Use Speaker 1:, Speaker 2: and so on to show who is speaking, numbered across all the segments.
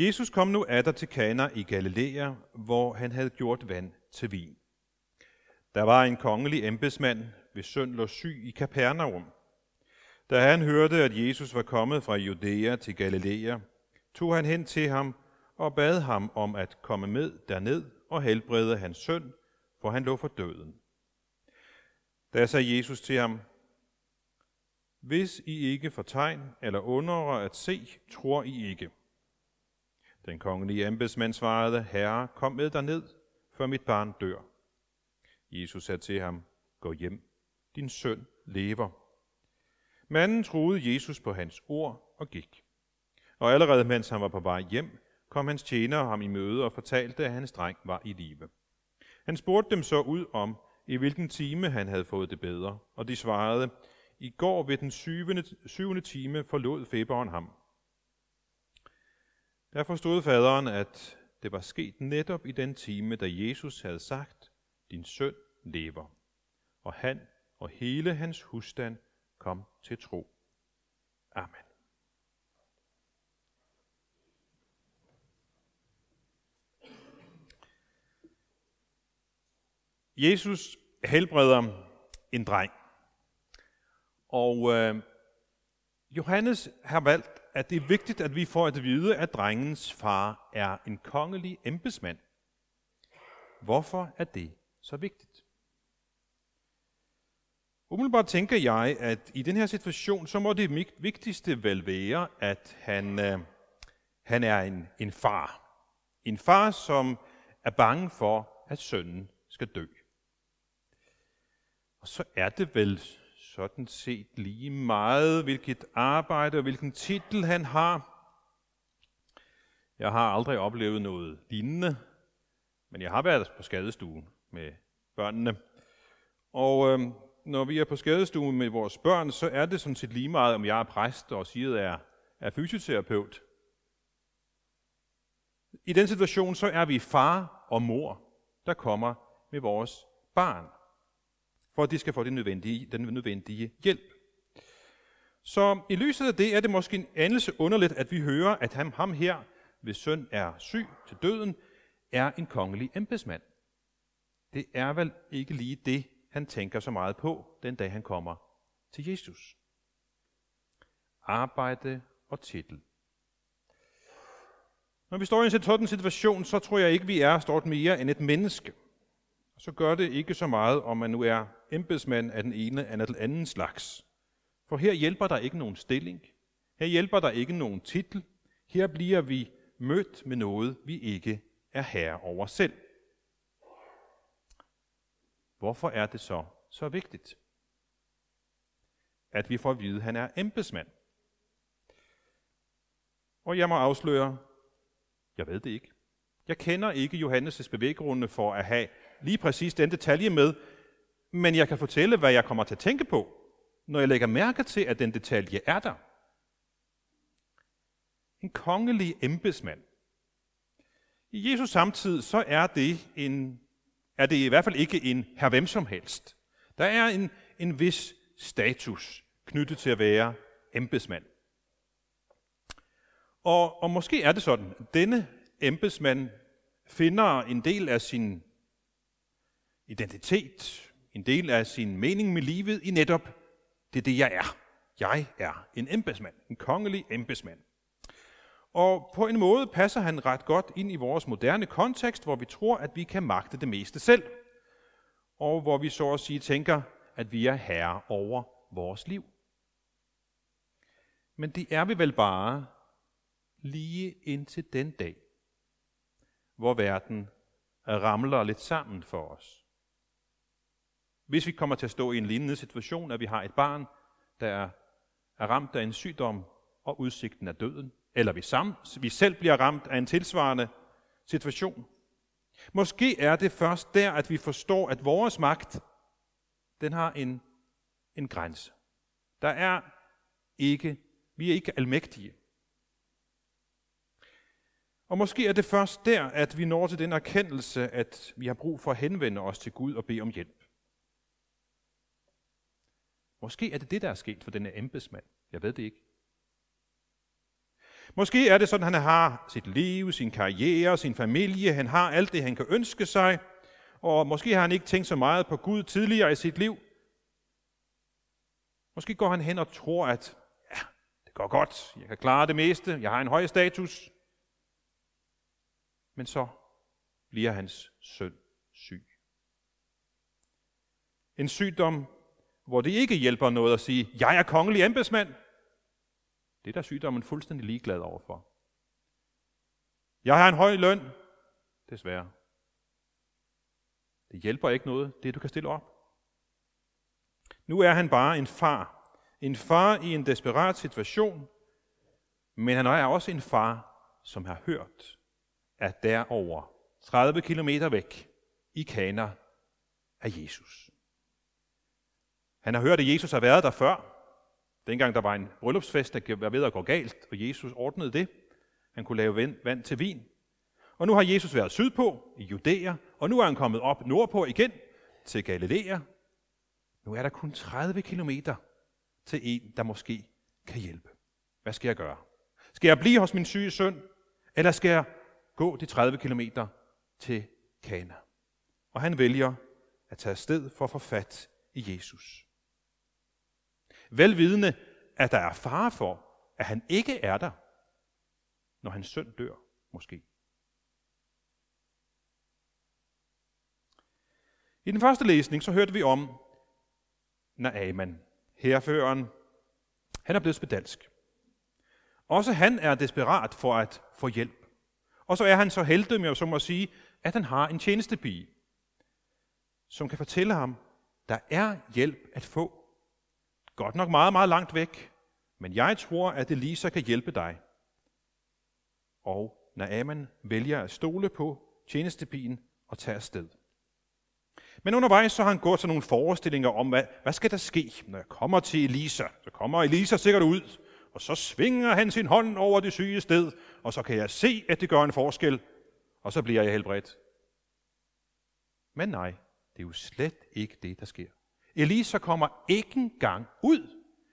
Speaker 1: Jesus kom nu atter til Kana i Galilea, hvor han havde gjort vand til vin. Der var en kongelig embedsmand, hvis søn lå syg i Kapernaum. Da han hørte, at Jesus var kommet fra Judæa til Galilea, tog han hen til ham og bad ham om at komme med derned og helbrede hans søn, for han lå for døden. Da sagde Jesus til ham, Hvis I ikke får tegn eller underer at se, tror I ikke. Den kongelige embedsmand svarede, Herre, kom med derned, før mit barn dør. Jesus sagde til ham, Gå hjem, din søn lever. Manden troede Jesus på hans ord og gik. Og allerede mens han var på vej hjem, kom hans tjener ham i møde og fortalte, at hans dreng var i live. Han spurgte dem så ud om, i hvilken time han havde fået det bedre, og de svarede, i går ved den syvende, syvende time forlod feberen ham. Der forstod faderen, at det var sket netop i den time, da Jesus havde sagt, din søn lever. Og han og hele hans husstand kom til tro. Amen. Jesus helbreder en dreng. Og øh, Johannes har valgt, at det er vigtigt, at vi får at vide, at drengens far er en kongelig embedsmand. Hvorfor er det så vigtigt? Umiddelbart tænker jeg, at i den her situation, så må det vigtigste vel være, at han, øh, han er en, en far. En far, som er bange for, at sønnen skal dø. Og så er det vel sådan set lige meget, hvilket arbejde og hvilken titel han har. Jeg har aldrig oplevet noget lignende, men jeg har været på skadestuen med børnene. Og øh, når vi er på skadestuen med vores børn, så er det sådan set lige meget, om jeg er præst og siger, er, er fysioterapeut. I den situation, så er vi far og mor, der kommer med vores barn for at de skal få den nødvendige, den nødvendige hjælp. Så i lyset af det er det måske en anelse underligt, at vi hører, at ham, ham her, hvis søn er syg til døden, er en kongelig embedsmand. Det er vel ikke lige det, han tænker så meget på, den dag han kommer til Jesus. Arbejde og titel. Når vi står i en sådan situation, så tror jeg ikke, vi er stort mere end et menneske – så gør det ikke så meget, om man nu er embedsmand af den ene eller den anden slags. For her hjælper der ikke nogen stilling. Her hjælper der ikke nogen titel. Her bliver vi mødt med noget, vi ikke er herre over selv. Hvorfor er det så så vigtigt? At vi får at vide, at han er embedsmand. Og jeg må afsløre, jeg ved det ikke. Jeg kender ikke Johannes' bevæggrunde for at have lige præcis den detalje med, men jeg kan fortælle, hvad jeg kommer til at tænke på, når jeg lægger mærke til, at den detalje er der. En kongelig embedsmand. I Jesus samtid, så er det, en, er det i hvert fald ikke en her hvem som helst. Der er en, en vis status knyttet til at være embedsmand. Og, og måske er det sådan, at denne embedsmand finder en del af sin identitet, en del af sin mening med livet i netop, det er det, jeg er. Jeg er en embedsmand, en kongelig embedsmand. Og på en måde passer han ret godt ind i vores moderne kontekst, hvor vi tror, at vi kan magte det meste selv. Og hvor vi så at sige tænker, at vi er herre over vores liv. Men det er vi vel bare lige indtil den dag, hvor verden ramler lidt sammen for os. Hvis vi kommer til at stå i en lignende situation, at vi har et barn, der er ramt af en sygdom og udsigten af døden, eller vi, sammen, vi selv bliver ramt af en tilsvarende situation. Måske er det først der, at vi forstår, at vores magt, den har en, en grænse. Der er ikke, vi er ikke almægtige. Og måske er det først der, at vi når til den erkendelse, at vi har brug for at henvende os til Gud og bede om hjælp. Måske er det det, der er sket for denne embedsmand. Jeg ved det ikke. Måske er det sådan, at han har sit liv, sin karriere, sin familie, han har alt det, han kan ønske sig, og måske har han ikke tænkt så meget på Gud tidligere i sit liv. Måske går han hen og tror, at ja, det går godt, jeg kan klare det meste, jeg har en høj status. Men så bliver hans søn syg. En sygdom, hvor det ikke hjælper noget at sige, jeg er kongelig embedsmand. Det er der sygdommen fuldstændig ligeglad overfor. Jeg har en høj løn. Desværre. Det hjælper ikke noget, det du kan stille op. Nu er han bare en far. En far i en desperat situation, men han er også en far, som har hørt, at derover 30 kilometer væk i Kana er Jesus. Han har hørt, at Jesus har været der før. Dengang der var en bryllupsfest, der var ved at gå galt, og Jesus ordnede det. Han kunne lave vand til vin. Og nu har Jesus været sydpå, i Judæa, og nu er han kommet op nordpå igen, til Galilea. Nu er der kun 30 kilometer til en, der måske kan hjælpe. Hvad skal jeg gøre? Skal jeg blive hos min syge søn, eller skal jeg gå de 30 kilometer til Kana? Og han vælger at tage afsted for at få fat i Jesus. Velvidende, at der er fare for, at han ikke er der, når hans søn dør, måske. I den første læsning så hørte vi om Naaman, herreføreren. Han er blevet spedalsk. Også han er desperat for at få hjælp. Og så er han så heldig jeg som at sige, at han har en tjenestepige, som kan fortælle ham, der er hjælp at få. Godt nok meget, meget langt væk, men jeg tror, at Elisa kan hjælpe dig. Og Naaman vælger at stole på tjenestepigen og tage afsted. Men undervejs så har han gået til nogle forestillinger om, hvad, hvad skal der ske, når jeg kommer til Elisa? Så kommer Elisa sikkert ud, og så svinger han sin hånd over det syge sted, og så kan jeg se, at det gør en forskel, og så bliver jeg helbredt. Men nej, det er jo slet ikke det, der sker. Elisa kommer ikke engang ud.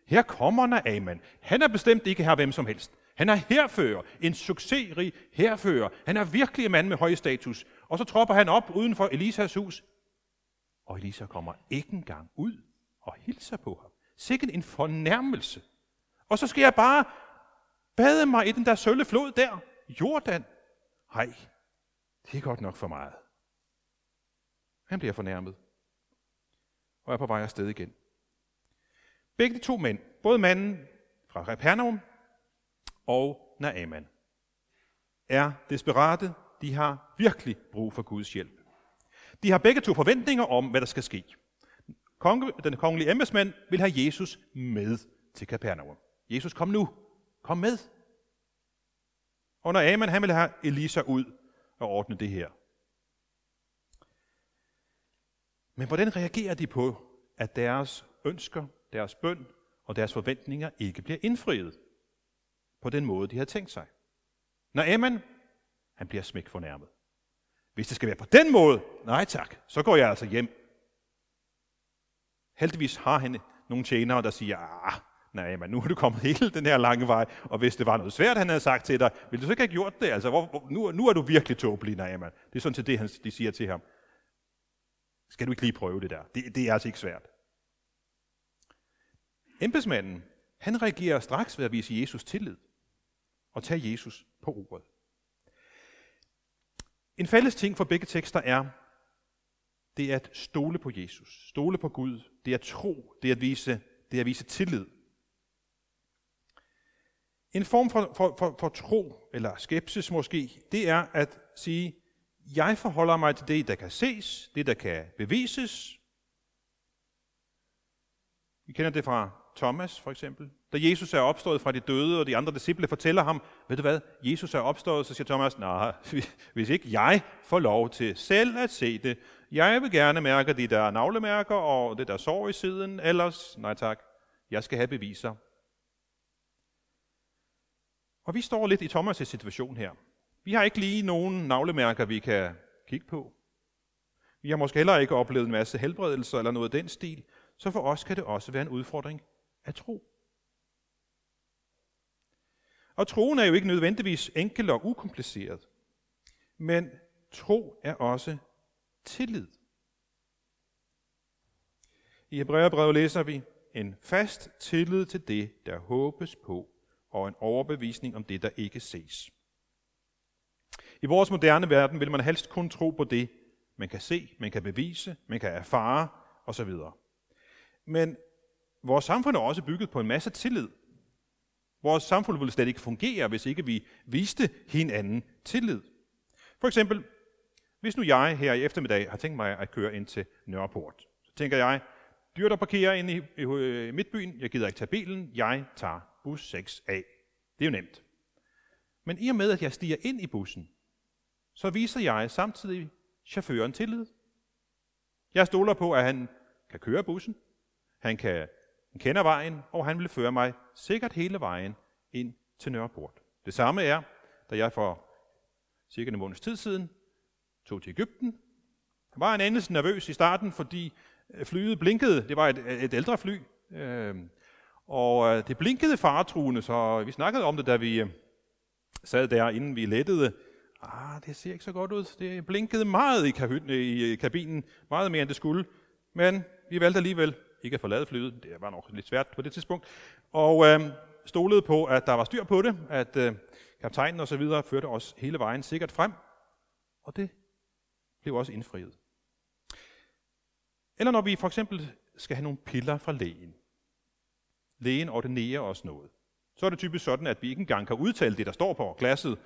Speaker 1: Her kommer Naaman. Han er bestemt ikke her hvem som helst. Han er herfører, en succesrig herfører. Han er virkelig en mand med høj status. Og så tropper han op uden for Elisas hus. Og Elisa kommer ikke engang ud og hilser på ham. Sikkert en fornærmelse. Og så skal jeg bare bade mig i den der sølle flod der. Jordan. Nej, det er godt nok for meget. Han bliver fornærmet og er på vej afsted igen. Begge de to mænd, både manden fra Repernum og Naaman, er desperate. De har virkelig brug for Guds hjælp. De har begge to forventninger om, hvad der skal ske. Konge, den kongelige embedsmand vil have Jesus med til Kapernaum. Jesus, kom nu. Kom med. Og når Aman han vil have Elisa ud og ordne det her. Men hvordan reagerer de på, at deres ønsker, deres bøn og deres forventninger ikke bliver indfriet på den måde, de havde tænkt sig? Når Aman, han bliver smæk fornærmet. Hvis det skal være på den måde, nej tak, så går jeg altså hjem. Heldigvis har han nogle tjenere, der siger, ah, nej, men nu er du kommet hele den her lange vej, og hvis det var noget svært, han havde sagt til dig, ville du så ikke have gjort det? Altså, hvor, hvor, nu, nu er du virkelig tåbelig, nej, man. Det er sådan til det, han, de siger til ham. Skal du ikke lige prøve det der? Det, det er altså ikke svært. Embedsmanden, han reagerer straks ved at vise Jesus tillid og tage Jesus på ordet. En fælles ting for begge tekster er, det er at stole på Jesus, stole på Gud, det er at tro, det er at vise, det er at vise tillid. En form for, for, for, for tro, eller skepsis måske, det er at sige, jeg forholder mig til det, der kan ses, det, der kan bevises. Vi kender det fra Thomas for eksempel. Da Jesus er opstået fra de døde, og de andre disciple fortæller ham, ved du hvad, Jesus er opstået, så siger Thomas, nej, hvis ikke jeg får lov til selv at se det, jeg vil gerne mærke de der navlemærker og det der sår i siden, ellers, nej tak, jeg skal have beviser. Og vi står lidt i Thomas' situation her. Vi har ikke lige nogen navlemærker, vi kan kigge på. Vi har måske heller ikke oplevet en masse helbredelser eller noget af den stil, så for os kan det også være en udfordring at tro. Og troen er jo ikke nødvendigvis enkel og ukompliceret. Men tro er også tillid. I Hebræerbrevet læser vi en fast tillid til det, der håbes på, og en overbevisning om det, der ikke ses. I vores moderne verden vil man helst kun tro på det, man kan se, man kan bevise, man kan erfare osv. Men vores samfund er også bygget på en masse tillid. Vores samfund ville slet ikke fungere, hvis ikke vi viste hinanden tillid. For eksempel, hvis nu jeg her i eftermiddag har tænkt mig at køre ind til Nørreport, så tænker jeg, dyrt at parkere ind i, i, i midtbyen, jeg gider ikke tage bilen, jeg tager bus 6A. Det er jo nemt. Men i og med, at jeg stiger ind i bussen, så viser jeg samtidig chaufføren tillid. Jeg stoler på, at han kan køre bussen, han, kan, han kender vejen, og han vil føre mig sikkert hele vejen ind til Nørreport. Det samme er, da jeg for cirka en måneds tid siden tog til Ægypten. Jeg var en anelse nervøs i starten, fordi øh, flyet blinkede. Det var et, et ældre fly, øh, og øh, det blinkede faretruende, så vi snakkede om det, da vi øh, sad der, inden vi lettede. Ah, det ser ikke så godt ud. Det blinkede meget i, i øh, kabinen, meget mere end det skulle. Men vi valgte alligevel ikke at forlade flyet. Det var nok lidt svært på det tidspunkt. Og øh, stolede på, at der var styr på det, at øh, kaptajnen og så videre førte os hele vejen sikkert frem. Og det blev også indfriet. Eller når vi for eksempel skal have nogle piller fra lægen. Lægen ordinerer os noget. Så er det typisk sådan, at vi ikke engang kan udtale det, der står på glasset,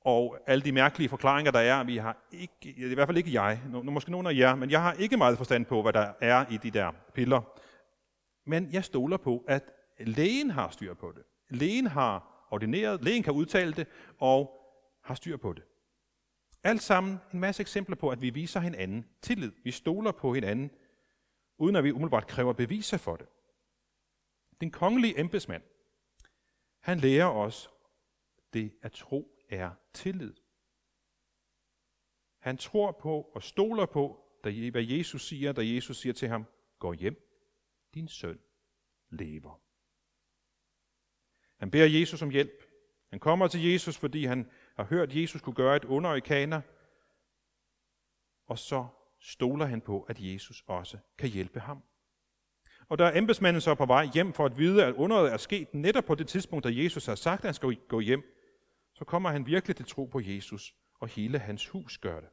Speaker 1: og alle de mærkelige forklaringer, der er, vi har ikke, i hvert fald ikke jeg, nu, måske nogen af jer, men jeg har ikke meget forstand på, hvad der er i de der piller. Men jeg stoler på, at lægen har styr på det. Lægen har ordineret, lægen kan udtale det, og har styr på det. Alt sammen en masse eksempler på, at vi viser hinanden tillid. Vi stoler på hinanden, uden at vi umiddelbart kræver beviser for det. Den kongelige embedsmand, han lærer os det at tro er tillid. Han tror på og stoler på, hvad Jesus siger, da Jesus siger til ham, gå hjem, din søn lever. Han beder Jesus om hjælp. Han kommer til Jesus, fordi han har hørt, at Jesus kunne gøre et under i Kana, og så stoler han på, at Jesus også kan hjælpe ham. Og der er embedsmanden så på vej hjem for at vide, at underet er sket netop på det tidspunkt, da Jesus har sagt, at han skal gå hjem, så kommer han virkelig til tro på Jesus, og hele hans hus gør det.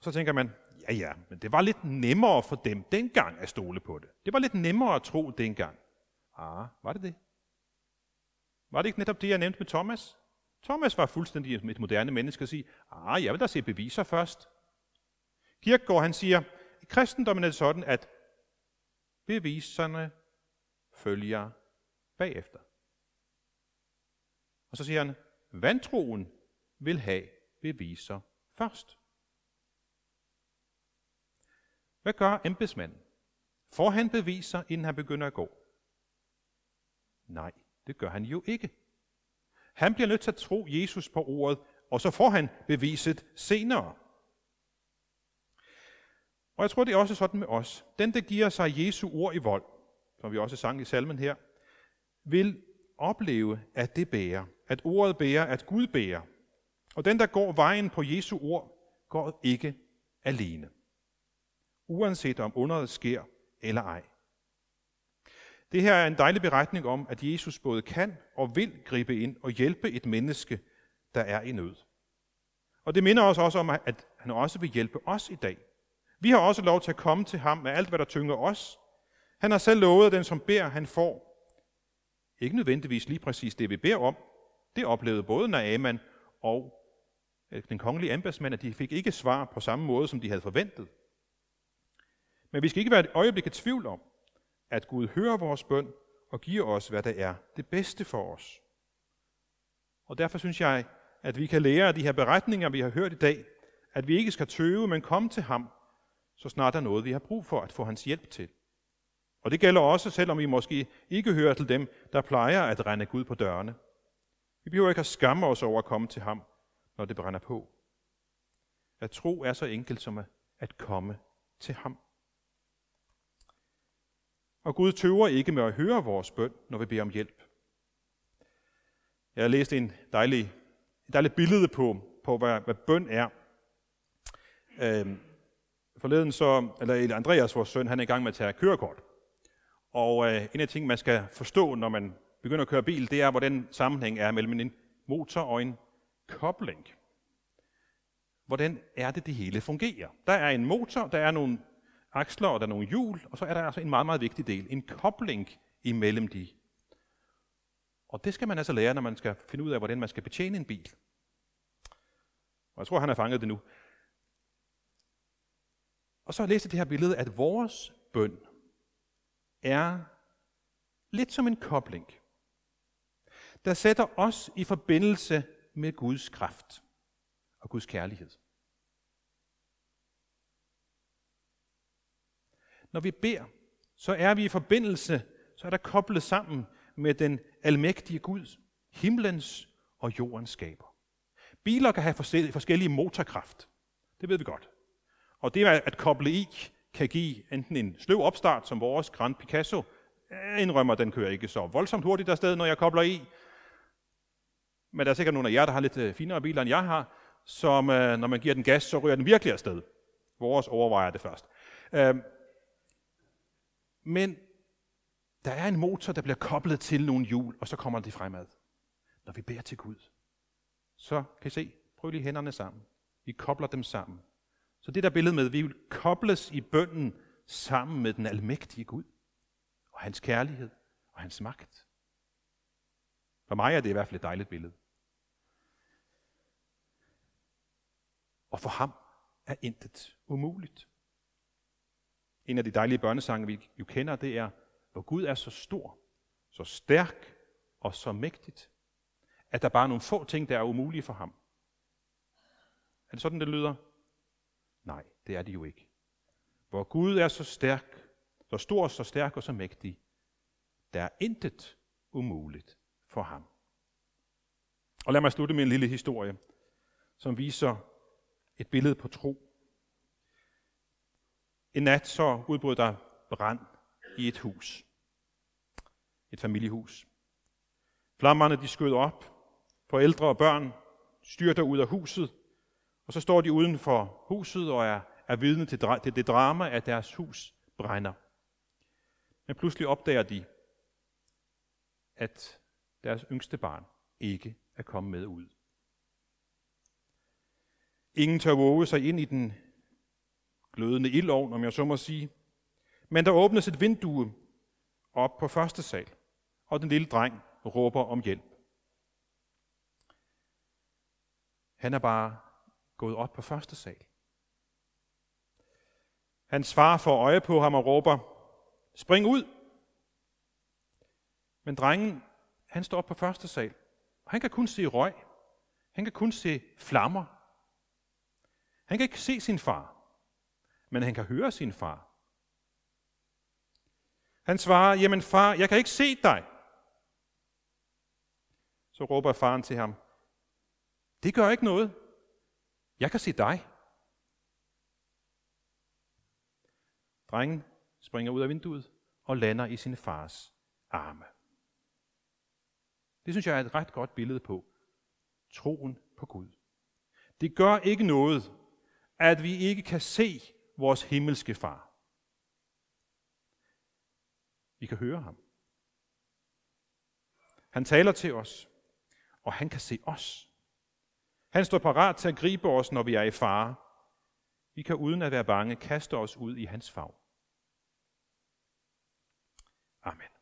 Speaker 1: Så tænker man, ja ja, men det var lidt nemmere for dem dengang at stole på det. Det var lidt nemmere at tro dengang. Ah, var det det? Var det ikke netop det, jeg nævnte med Thomas? Thomas var fuldstændig et moderne menneske og sige, ah, jeg vil da se beviser først. Kirkegaard, han siger, i kristendommen er det sådan, at beviserne følger bagefter. Og så siger han, vantroen vil have beviser først. Hvad gør embedsmanden? Får han beviser, inden han begynder at gå? Nej, det gør han jo ikke. Han bliver nødt til at tro Jesus på ordet, og så får han beviset senere. Og jeg tror, det er også sådan med os. Den, der giver sig Jesu ord i vold, som vi også sang i salmen her, vil opleve, at det bærer. At ordet bærer, at Gud bærer. Og den, der går vejen på Jesu ord, går ikke alene. Uanset om underet sker eller ej. Det her er en dejlig beretning om, at Jesus både kan og vil gribe ind og hjælpe et menneske, der er i nød. Og det minder os også om, at han også vil hjælpe os i dag. Vi har også lov til at komme til ham med alt, hvad der tynger os. Han har selv lovet, at den som beder, han får. Ikke nødvendigvis lige præcis det, vi beder om. Det oplevede både Naaman og øh, den kongelige embedsmand, at de fik ikke svar på samme måde, som de havde forventet. Men vi skal ikke være et øjeblik i tvivl om, at Gud hører vores bøn og giver os, hvad der er det bedste for os. Og derfor synes jeg, at vi kan lære af de her beretninger, vi har hørt i dag, at vi ikke skal tøve, men komme til ham, så snart der er noget, vi har brug for at få hans hjælp til. Og det gælder også, selvom vi måske ikke hører til dem, der plejer at rende Gud på dørene. Vi behøver ikke at skamme os over at komme til ham, når det brænder på. At tro er så enkelt som at komme til ham. Og Gud tøver ikke med at høre vores bøn, når vi beder om hjælp. Jeg har læst en dejlig, et dejligt billede på, på hvad, hvad bøn er. Øhm, forleden så, eller Andreas, vores søn, han er i gang med at tage kørekort. Og øh, en af de ting, man skal forstå, når man begynder at køre bil, det er, hvordan sammenhæng er mellem en motor og en kobling. Hvordan er det, det hele fungerer? Der er en motor, der er nogle aksler, og der er nogle hjul, og så er der altså en meget, meget vigtig del, en kobling imellem de. Og det skal man altså lære, når man skal finde ud af, hvordan man skal betjene en bil. Og jeg tror, han har fanget det nu. Og så læste det her billede, at vores bøn er lidt som en kobling, der sætter os i forbindelse med Guds kraft og Guds kærlighed. Når vi beder, så er vi i forbindelse, så er der koblet sammen med den almægtige Gud, himlens og jordens skaber. Biler kan have forskellige motorkraft. Det ved vi godt. Og det at koble i kan give enten en sløv opstart, som vores Grand Picasso. Jeg indrømmer, den kører ikke så voldsomt hurtigt afsted, når jeg kobler i. Men der er sikkert nogle af jer, der har lidt øh, finere biler, end jeg har, som øh, når man giver den gas, så ryger den virkelig afsted. Vores overvejer det først. Øhm, men der er en motor, der bliver koblet til nogle hjul, og så kommer det fremad. Når vi beder til Gud, så kan I se, prøv lige hænderne sammen. Vi kobler dem sammen. Så det der billede med, at vi vil kobles i bønden sammen med den almægtige Gud, og hans kærlighed og hans magt. For mig er det i hvert fald et dejligt billede. Og for ham er intet umuligt. En af de dejlige børnesange, vi jo kender, det er, hvor Gud er så stor, så stærk og så mægtigt, at der bare er nogle få ting, der er umulige for ham. Er det sådan, det lyder? Nej, det er det jo ikke. Hvor Gud er så stærk, så stor, så stærk og så mægtig, der er intet umuligt for ham. Og lad mig slutte med en lille historie, som viser et billede på tro. En nat så udbrød der brand i et hus. Et familiehus. Flammerne de skød op. Forældre og børn styrter ud af huset. Og så står de uden for huset og er, er vidne til, til det drama, at deres hus brænder. Men pludselig opdager de, at deres yngste barn ikke er kommet med ud. Ingen tør våge sig ind i den glødende ildovn, om jeg så må sige. Men der åbnes et vindue op på første sal, og den lille dreng råber om hjælp. Han er bare gået op på første sal. Hans far får øje på ham og råber, spring ud! Men drengen, han står op på første sal, og han kan kun se røg. Han kan kun se flammer. Han kan ikke se sin far, men han kan høre sin far. Han svarer, jamen far, jeg kan ikke se dig. Så råber faren til ham, det gør ikke noget. Jeg kan se dig. Drengen springer ud af vinduet og lander i sin fars arme. Det synes jeg er et ret godt billede på troen på Gud. Det gør ikke noget, at vi ikke kan se vores himmelske far. Vi kan høre ham. Han taler til os, og han kan se os. Han står parat til at gribe os, når vi er i fare. Vi kan uden at være bange kaste os ud i hans favn. Amen.